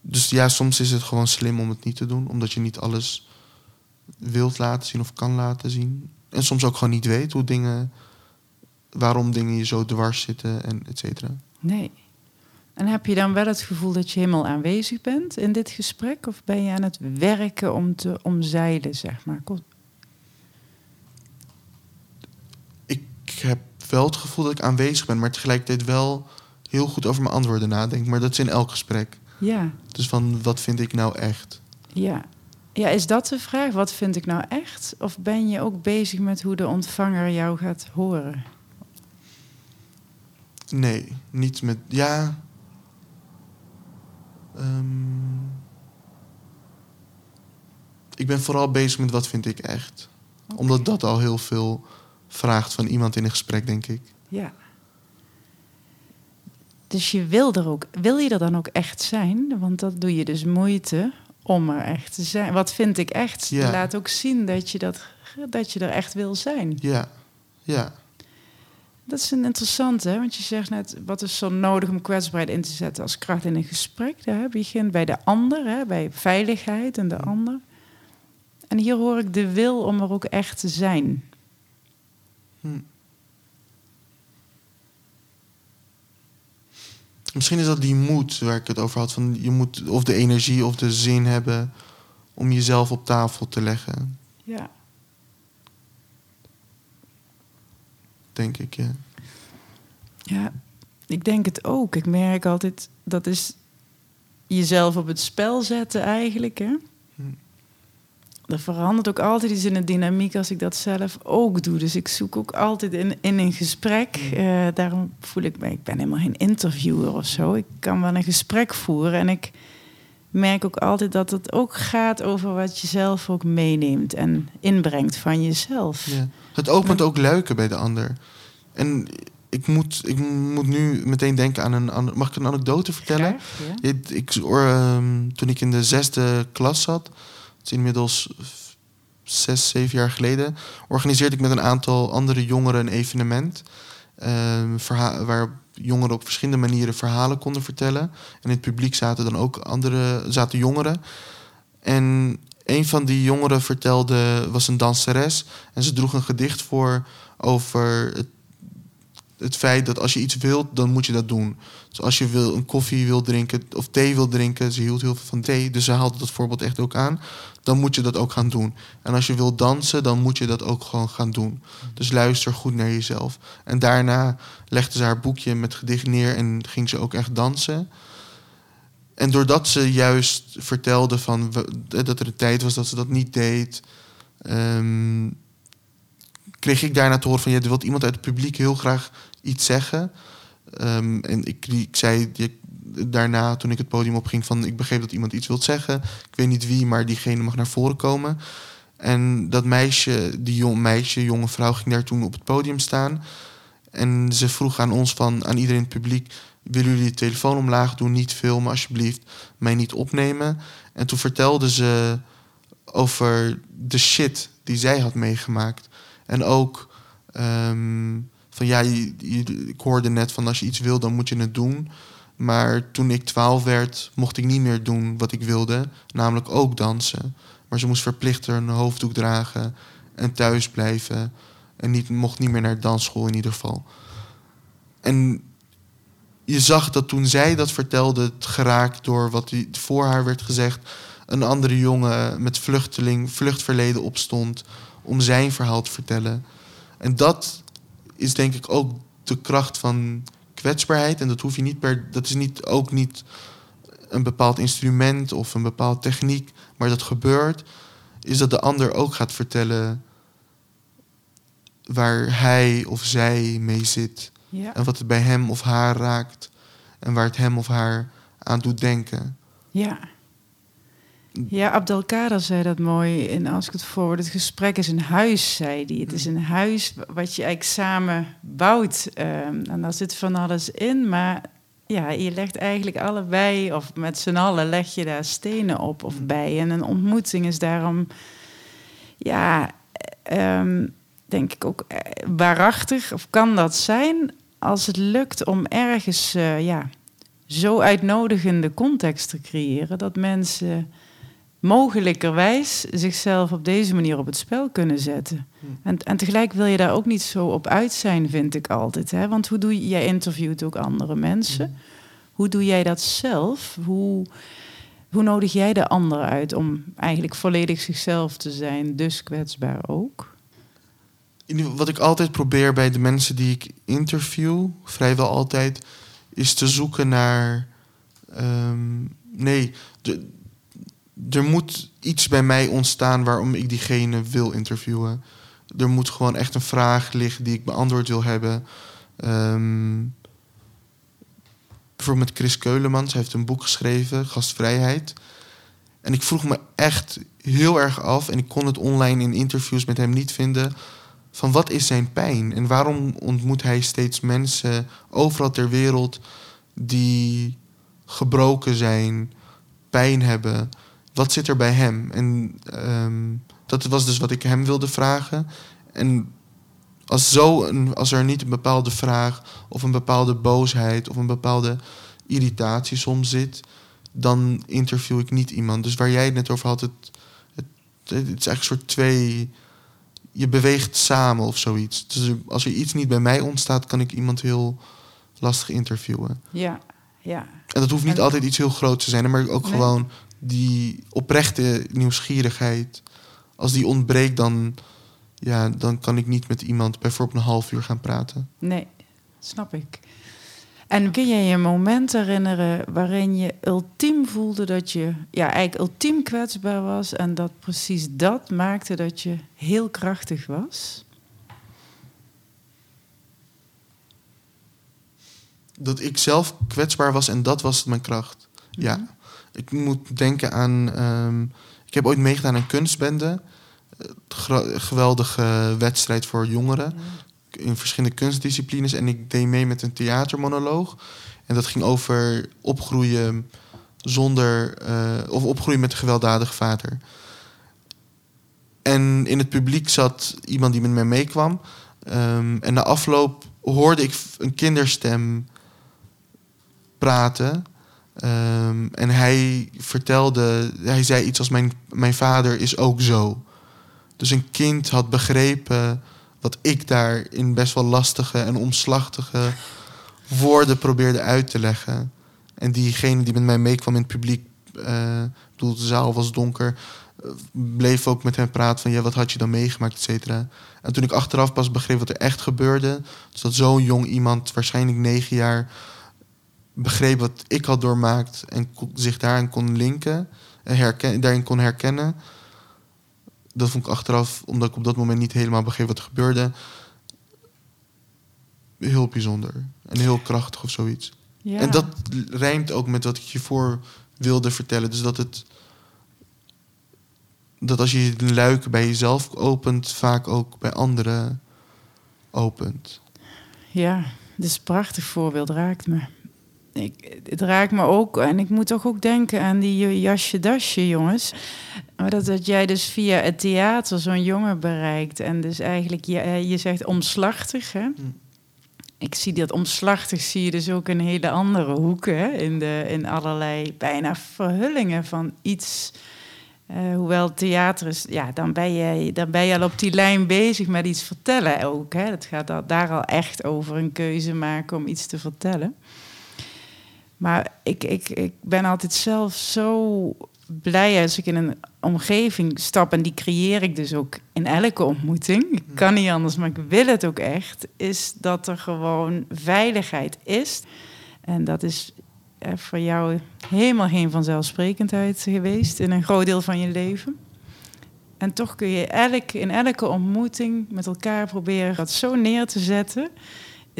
Dus ja, soms is het gewoon slim om het niet te doen. Omdat je niet alles wilt laten zien of kan laten zien. En soms ook gewoon niet weet hoe dingen... Waarom dingen je zo dwars zitten en et cetera. Nee. En heb je dan wel het gevoel dat je helemaal aanwezig bent in dit gesprek? Of ben je aan het werken om te omzeilen, zeg maar? Kom- Ik heb wel het gevoel dat ik aanwezig ben... maar tegelijkertijd wel heel goed over mijn antwoorden nadenk. Maar dat is in elk gesprek. Ja, Dus van, wat vind ik nou echt? ja. Ja, is dat de vraag? Wat vind ik nou echt? Of ben je ook bezig met hoe de ontvanger jou gaat horen? Nee, niet met. Ja. Ehm, ik ben vooral bezig met wat vind ik echt. Omdat dat al heel veel vraagt van iemand in een gesprek, denk ik. Ja. Dus je wil er ook, wil je er dan ook echt zijn? Want dat doe je dus moeite om er echt te zijn. Wat vind ik echt? Ja. Laat ook zien dat je, dat, dat je er echt wil zijn. Ja, ja. Dat is een interessante, hè? want je zegt net, wat is zo nodig om kwetsbaarheid in te zetten als kracht in een gesprek? Hè? Begin bij de ander, hè? bij veiligheid en de ander. En hier hoor ik de wil om er ook echt te zijn. Hm. Misschien is dat die moed waar ik het over had. Van je moet of de energie of de zin hebben om jezelf op tafel te leggen, Ja. denk ik. Ja. Ja, ik denk het ook. Ik merk altijd, dat is jezelf op het spel zetten eigenlijk. Hè? Er verandert ook altijd iets in de dynamiek als ik dat zelf ook doe. Dus ik zoek ook altijd in, in een gesprek. eh, daarom voel ik me, ik ben helemaal geen interviewer of zo. Ik kan wel een gesprek voeren. En ik merk ook altijd dat het ook gaat over wat je zelf ook meeneemt en inbrengt van jezelf. Ja. Het opent ook luiken bij de ander. En ik moet, ik moet nu meteen denken aan een... Mag ik een anekdote vertellen? Graag, ja. Ik, ik, ehm, toen ik in de zesde klas zat, is inmiddels zes, zeven jaar geleden, organiseerde ik met een aantal andere jongeren een evenement. ehm, waar jongeren op verschillende manieren verhalen konden vertellen. En in het publiek zaten dan ook andere zaten jongeren. En een van die jongeren vertelde, was een danseres. En ze droeg een gedicht voor over het, het feit dat als je iets wilt, dan moet je dat doen. Dus als je wil, een koffie wil drinken of thee wil drinken, ze hield heel veel van thee, dus ze haalde dat voorbeeld echt ook aan, dan moet je dat ook gaan doen. En als je wil dansen, dan moet je dat ook gewoon gaan doen. Dus luister goed naar jezelf. En daarna legde ze haar boekje met gedicht neer en ging ze ook echt dansen. En doordat ze juist vertelde van we- dat er een tijd was dat ze dat niet deed, ehm, kreeg ik daarna te horen van ja, er wil iemand uit het publiek heel graag iets zeggen. Ehm, en ik, zei daarna, toen ik het podium opging, van ik begreep dat iemand iets wil zeggen. Ik weet niet wie, maar diegene mag naar voren komen. En dat meisje, die jong meisje, jonge vrouw, ging daar toen op het podium staan. En ze vroeg aan ons van, aan iedereen in het publiek, willen jullie de telefoon omlaag doen, niet filmen alsjeblieft, mij niet opnemen. En toen vertelde ze over de shit die zij had meegemaakt. En ook ehm, ja, je, ik hoorde net van als je iets wil, dan moet je het doen. Maar toen ik twaalf werd, mocht ik niet meer doen wat ik wilde, namelijk ook dansen. Maar ze moest verplicht een hoofddoek dragen en thuis blijven. En niet, mocht niet meer naar dansschool in ieder geval. En je zag dat toen zij dat vertelde, het geraakt door wat voor haar werd gezegd, een andere jongen met vluchteling, vluchtverleden opstond om zijn verhaal te vertellen. En dat is denk ik ook de kracht van kwetsbaarheid. En dat hoef je niet per. Dat is niet, ook niet een bepaald instrument of een bepaalde techniek, maar dat gebeurt, is dat de ander ook gaat vertellen waar hij of zij mee zit. Ja. En wat het bij hem of haar raakt. En waar het hem of haar aan doet denken. Ja. Ja, Abdelkader zei dat mooi in Als ik het voor Het gesprek is een huis, zei hij. Het is een huis wat je eigenlijk samen bouwt. Ehm, en daar zit van alles in, maar ja, je legt eigenlijk allebei, of met z'n allen, leg je daar stenen op of bij. En een ontmoeting is daarom, ja, ehm, denk ik ook eh, waarachtig, of kan dat zijn, als het lukt om ergens, eh, ja, zo uitnodigende context te creëren dat mensen mogelijkerwijs zichzelf op deze manier op het spel kunnen zetten. En, en tegelijk wil je daar ook niet zo op uit zijn, vind ik altijd. Hè? Want hoe doe je, jij interviewt ook andere mensen. Hoe doe jij dat zelf? Hoe, hoe nodig jij de ander uit om eigenlijk volledig zichzelf te zijn, dus kwetsbaar ook? Wat ik altijd probeer bij de mensen die ik interview, vrijwel altijd, is te zoeken naar. ehm, nee, de- er moet iets bij mij ontstaan waarom ik diegene wil interviewen. Er moet gewoon echt een vraag liggen die ik beantwoord wil hebben. Ehm, bijvoorbeeld met Chris Keulemans, hij heeft een boek geschreven, Gastvrijheid. En ik vroeg me echt heel erg af en ik kon het online in interviews met hem niet vinden van wat is zijn pijn en waarom ontmoet hij steeds mensen overal ter wereld die gebroken zijn, pijn hebben. Wat zit er bij hem? En ehm, dat was dus wat ik hem wilde vragen. En als, zo een, als er niet een bepaalde vraag of een bepaalde boosheid of een bepaalde irritatie soms zit, dan interview ik niet iemand. Dus waar jij het net over had, het, het, het is eigenlijk een soort twee. Je beweegt samen of zoiets. Dus als er iets niet bij mij ontstaat, kan ik iemand heel lastig interviewen. Ja, ja. En dat hoeft niet En- altijd iets heel groots te zijn, maar ook Nee. gewoon die oprechte nieuwsgierigheid. Als die ontbreekt, dan, ja, dan kan ik niet met iemand bijvoorbeeld een half uur gaan praten. Nee, snap ik. En kun je je moment herinneren waarin je ultiem voelde dat je ja, eigenlijk ultiem kwetsbaar was en dat precies dat maakte dat je heel krachtig was? Dat ik zelf kwetsbaar was en dat was mijn kracht. Ja. Ik moet denken aan. ehm, ik heb ooit meegedaan aan kunstbende. Eh, geweldige wedstrijd voor jongeren. In verschillende kunstdisciplines. En ik deed mee met een theatermonoloog. En dat ging over opgroeien zonder. eh, of opgroeien met een gewelddadige vader. En in het publiek zat iemand die met mij meekwam. Ehm, en na afloop hoorde ik een kinderstem praten. Ehm, en hij vertelde, hij zei iets als: mijn, mijn vader is ook zo. Dus een kind had begrepen wat ik daar in best wel lastige en omslachtige woorden probeerde uit te leggen. En diegene die met mij meekwam in het publiek, ik bedoel, de zaal was donker, eh, bleef ook met hem praten van ja, wat had je dan meegemaakt, et cetera. En toen ik achteraf pas begreep wat er echt gebeurde, dus dat zo'n jong iemand, waarschijnlijk negen jaar, begreep wat ik had doormaakt en zich daarin kon linken, en herken, daarin kon herkennen. Dat vond ik achteraf, omdat ik op dat moment niet helemaal begreep wat er gebeurde, heel bijzonder. En heel krachtig of zoiets. Ja. En dat rijmt ook met wat ik je voor wilde vertellen. Dus dat het. Dat als je de luiken bij jezelf opent, vaak ook bij anderen opent. Ja, dit is een prachtig voorbeeld, raakt me. Ik, het raakt me ook, en ik moet toch ook denken aan die jasje-dasje, jongens. Maar dat, dat jij dus via het theater zo'n jongen bereikt. En dus eigenlijk, je, je zegt omslachtig, hè? Ik zie dat omslachtig, zie je dus ook in hele andere hoeken, hè? In, de, in allerlei bijna verhullingen van iets... Eh, hoewel theater is, ja, dan ben, je, dan ben je al op die lijn bezig met iets vertellen ook. Hè. Het gaat al, daar al echt over een keuze maken om iets te vertellen. Maar ik, ik, ik ben altijd zelf zo blij als ik in een omgeving stap. En die creëer ik dus ook in elke ontmoeting. Ik kan niet anders, maar ik wil het ook echt. Is dat er gewoon veiligheid is. En dat is eh, voor jou helemaal geen vanzelfsprekendheid geweest in een groot deel van je leven. En toch kun je elk, in elke ontmoeting met elkaar proberen dat zo neer te zetten.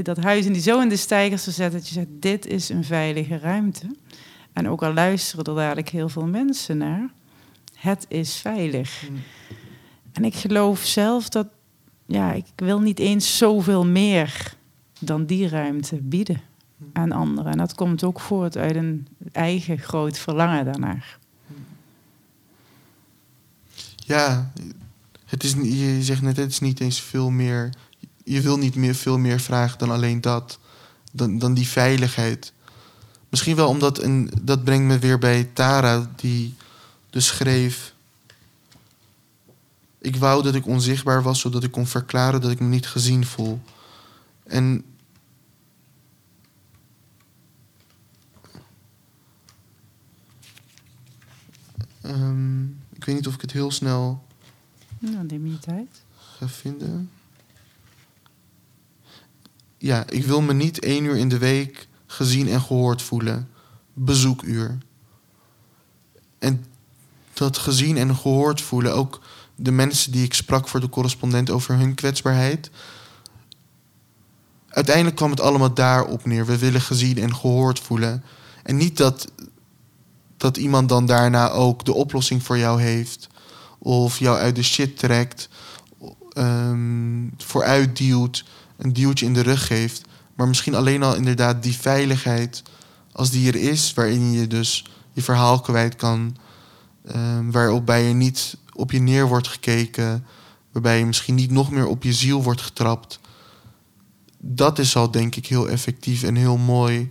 Dat huis in die zo in de stijgers te zetten dat je zegt, dit is een veilige ruimte. En ook al luisteren er dadelijk heel veel mensen naar, het is veilig. En ik geloof zelf dat, ja, ik wil niet eens zoveel meer dan die ruimte bieden aan anderen. En dat komt ook voort uit een eigen groot verlangen daarnaar. Ja, het is, je zegt net, het is niet eens veel meer. Je wil niet meer, veel meer vragen dan alleen dat. Dan, dan die veiligheid. Misschien wel omdat, en dat brengt me weer bij Tara, die dus schreef. Ik wou dat ik onzichtbaar was, zodat ik kon verklaren dat ik me niet gezien voel. En. Ehm, ik weet niet of ik het heel snel Nou, neem je tijd. ga vinden. Ja, ik wil me niet één uur in de week gezien en gehoord voelen. Bezoekuur. En dat gezien en gehoord voelen, ook de mensen die ik sprak voor de correspondent over hun kwetsbaarheid. Uiteindelijk kwam het allemaal daarop neer. We willen gezien en gehoord voelen. En niet dat, dat iemand dan daarna ook de oplossing voor jou heeft. of jou uit de shit trekt, ehm, vooruit duwt, een duwtje in de rug geeft. Maar misschien alleen al inderdaad die veiligheid, als die er is, waarin je dus je verhaal kwijt kan, um, waarop bij je niet op je neer wordt gekeken, waarbij je misschien niet nog meer op je ziel wordt getrapt. Dat is al denk ik heel effectief en heel mooi.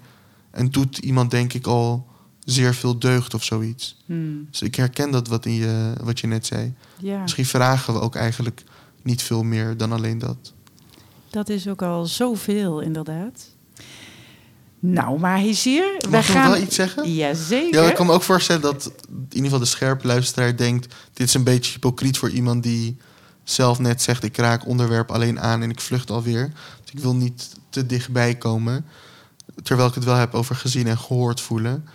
En doet iemand denk ik al zeer veel deugd of zoiets. Hmm. Dus ik herken dat wat, in je, wat je net zei. Ja, Misschien vragen we ook eigenlijk niet veel meer dan alleen dat. Dat is ook al zoveel, inderdaad. Nou, maar hier, we Mag gaan... wel iets zeggen? Jazeker. Ja, ik kan me ook voorstellen dat in ieder geval de scherpe luisteraar denkt... dit is een beetje hypocriet voor iemand die zelf net zegt... ik raak onderwerp alleen aan en ik vlucht alweer. Dus ik wil niet te dichtbij komen. Terwijl ik het wel heb over gezien en gehoord voelen.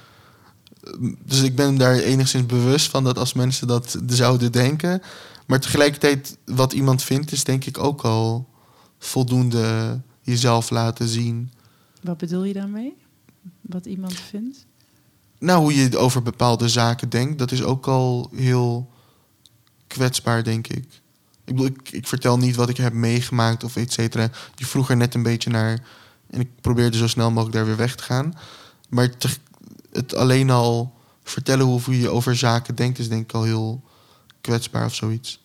Dus ik ben daar enigszins bewust van dat als mensen dat zouden denken. Maar tegelijkertijd, wat iemand vindt, is denk ik ook al voldoende jezelf laten zien. Wat bedoel je daarmee? Wat iemand vindt? Nou, hoe je over bepaalde zaken denkt, dat is ook al heel kwetsbaar, denk ik. Ik bedoel, ik, ik vertel niet wat ik heb meegemaakt of et cetera. Je vroeg er net een beetje naar en ik probeerde zo snel mogelijk daar weer weg te gaan. Maar te- het alleen al vertellen hoe je over zaken denkt, is denk ik al heel kwetsbaar of zoiets.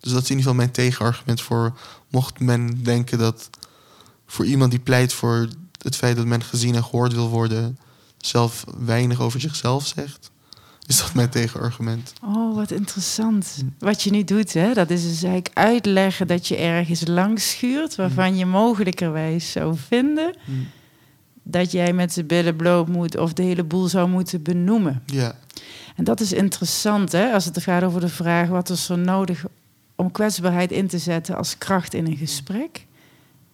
Dus dat is in ieder geval mijn tegenargument voor, mocht men denken dat voor iemand die pleit voor het feit dat men gezien en gehoord wil worden, zelf weinig over zichzelf zegt, is dat mijn tegenargument. Oh, wat interessant. Wat je nu doet, hè, dat is dus eigenlijk uitleggen dat je ergens langs schuurt... waarvan je mogelijkerwijs zou vinden... Mm. dat jij met de billen bloot moet of de hele boel zou moeten benoemen. Ja, En dat is interessant, hè, als het gaat over de vraag... wat is er nodig om kwetsbaarheid in te zetten als kracht in een gesprek...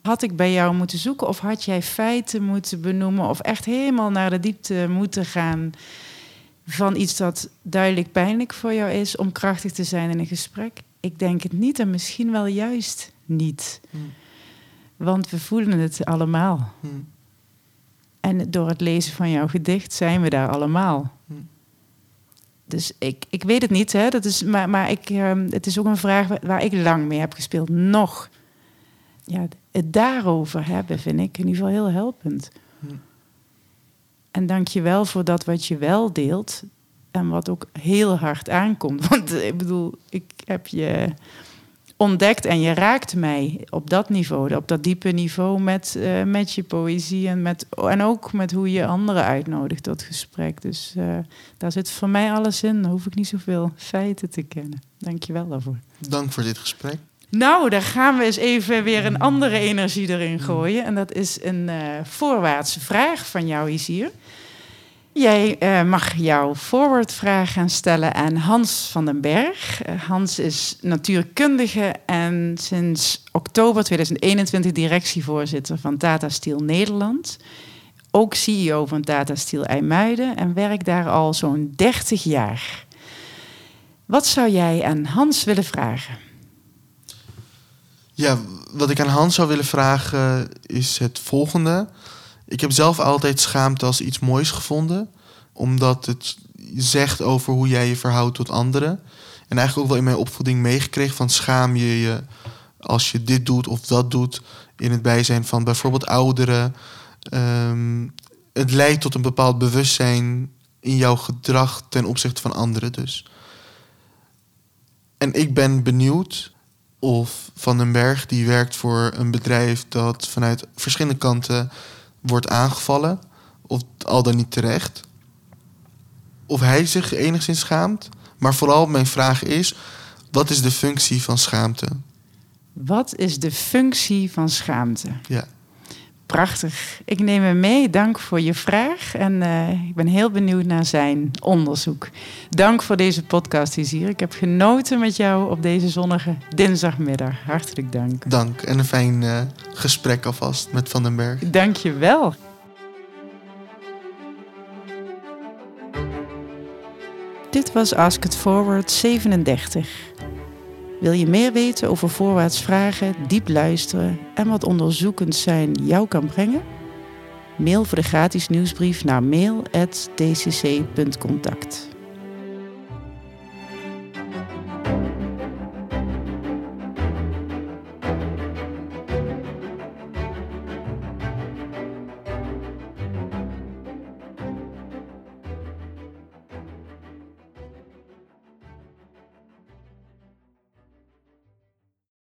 Had ik bij jou moeten zoeken of had jij feiten moeten benoemen... of echt helemaal naar de diepte moeten gaan van iets dat duidelijk pijnlijk voor jou is om krachtig te zijn in een gesprek? Ik denk het niet en misschien wel juist niet. Hmm. Want we voelen het allemaal. Hmm. En door het lezen van jouw gedicht zijn we daar allemaal. Hmm. Dus ik, ik weet het niet, hè? Dat is, maar, maar ik, ehm, het is ook een vraag waar, ik lang mee heb gespeeld. Nog. Ja, het daarover hebben vind ik in ieder geval heel helpend. Hmm. En dank je wel voor dat wat je wel deelt. En wat ook heel hard aankomt. Want eh, ik bedoel, ik heb je ontdekt en je raakt mij op dat niveau. Op dat diepe niveau met, eh, met je poëzie. En, met, en ook met hoe je anderen uitnodigt tot gesprek. Dus eh, daar zit voor mij alles in. Dan hoef ik niet zoveel feiten te kennen. Dank je wel daarvoor. dank voor dit gesprek. Nou, daar gaan we eens even weer een andere energie erin gooien. En dat is een eh, voorwaartse vraag van jou, Isier. Jij eh, mag jouw forwardvraag gaan stellen aan Hans van den Berg. Eh, Hans is natuurkundige en sinds oktober 2021 directievoorzitter van Tata Steel Nederland. Ook CEO van Tata Steel IJmuiden en werkt daar al zo'n 30 jaar. Wat zou jij aan Hans willen vragen? Ja, wat ik aan Hans zou willen vragen is het volgende. Ik heb zelf altijd schaamte als iets moois gevonden, omdat het zegt over hoe jij je verhoudt tot anderen. En eigenlijk ook wel in mijn opvoeding meegekregen van schaam je je als je dit doet of dat doet in het bijzijn van bijvoorbeeld ouderen. Ehm, het leidt tot een bepaald bewustzijn in jouw gedrag ten opzichte van anderen dus. En ik ben benieuwd of Van den Berg, die werkt voor een bedrijf dat vanuit verschillende kanten wordt aangevallen, of al dan niet terecht, of hij zich enigszins schaamt. Maar vooral mijn vraag is, wat is de functie van schaamte? Wat is de functie van schaamte? Ja, Prachtig. Ik neem hem mee. Dank voor je vraag. En eh, ik ben heel benieuwd naar zijn onderzoek. Dank voor deze podcast, hier. Ik heb genoten met jou op deze zonnige dinsdagmiddag. Hartelijk dank. dank. En een fijn eh, gesprek alvast met Van den Berg. Dank je wel. Dit was Ask It Forward 37. Wil je meer weten over voorwaarts vragen, diep luisteren en wat onderzoekend zijn jou kan brengen? Mail voor de gratis nieuwsbrief naar mail.tcc.contact.